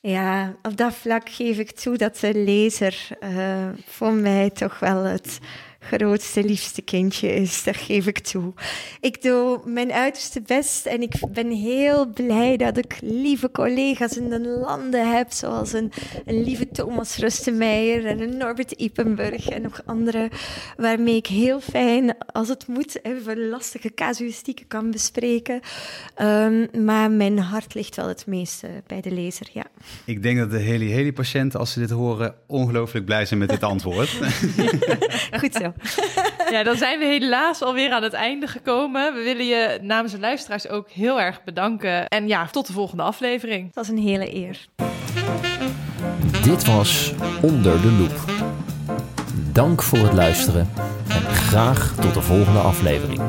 Ja, op dat vlak geef ik toe dat de lezer eh, voor mij toch wel het grootste, liefste kindje is. Dat geef ik toe. Ik doe mijn uiterste best en ik ben heel blij dat ik lieve collega's in de landen heb, zoals een, een lieve Thomas Rustenmeijer en een Norbert Ipenburg en nog andere, waarmee ik heel fijn, als het moet, even lastige casuïstieken kan bespreken. Ehm, maar mijn hart ligt wel het meeste bij de lezer, ja. Ik denk dat de hele, hele patiënten, als ze dit horen, ongelooflijk blij zijn met dit antwoord. Goed zo. Ja, dan zijn we helaas alweer aan het einde gekomen. We willen je namens de luisteraars ook heel erg bedanken. En ja, tot de volgende aflevering. Het was een hele eer. Dit was Onder de Loep. Dank voor het luisteren en graag tot de volgende aflevering.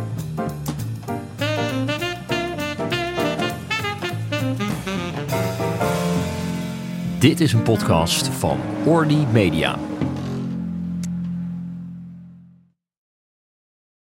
Dit is een podcast van Orly Media.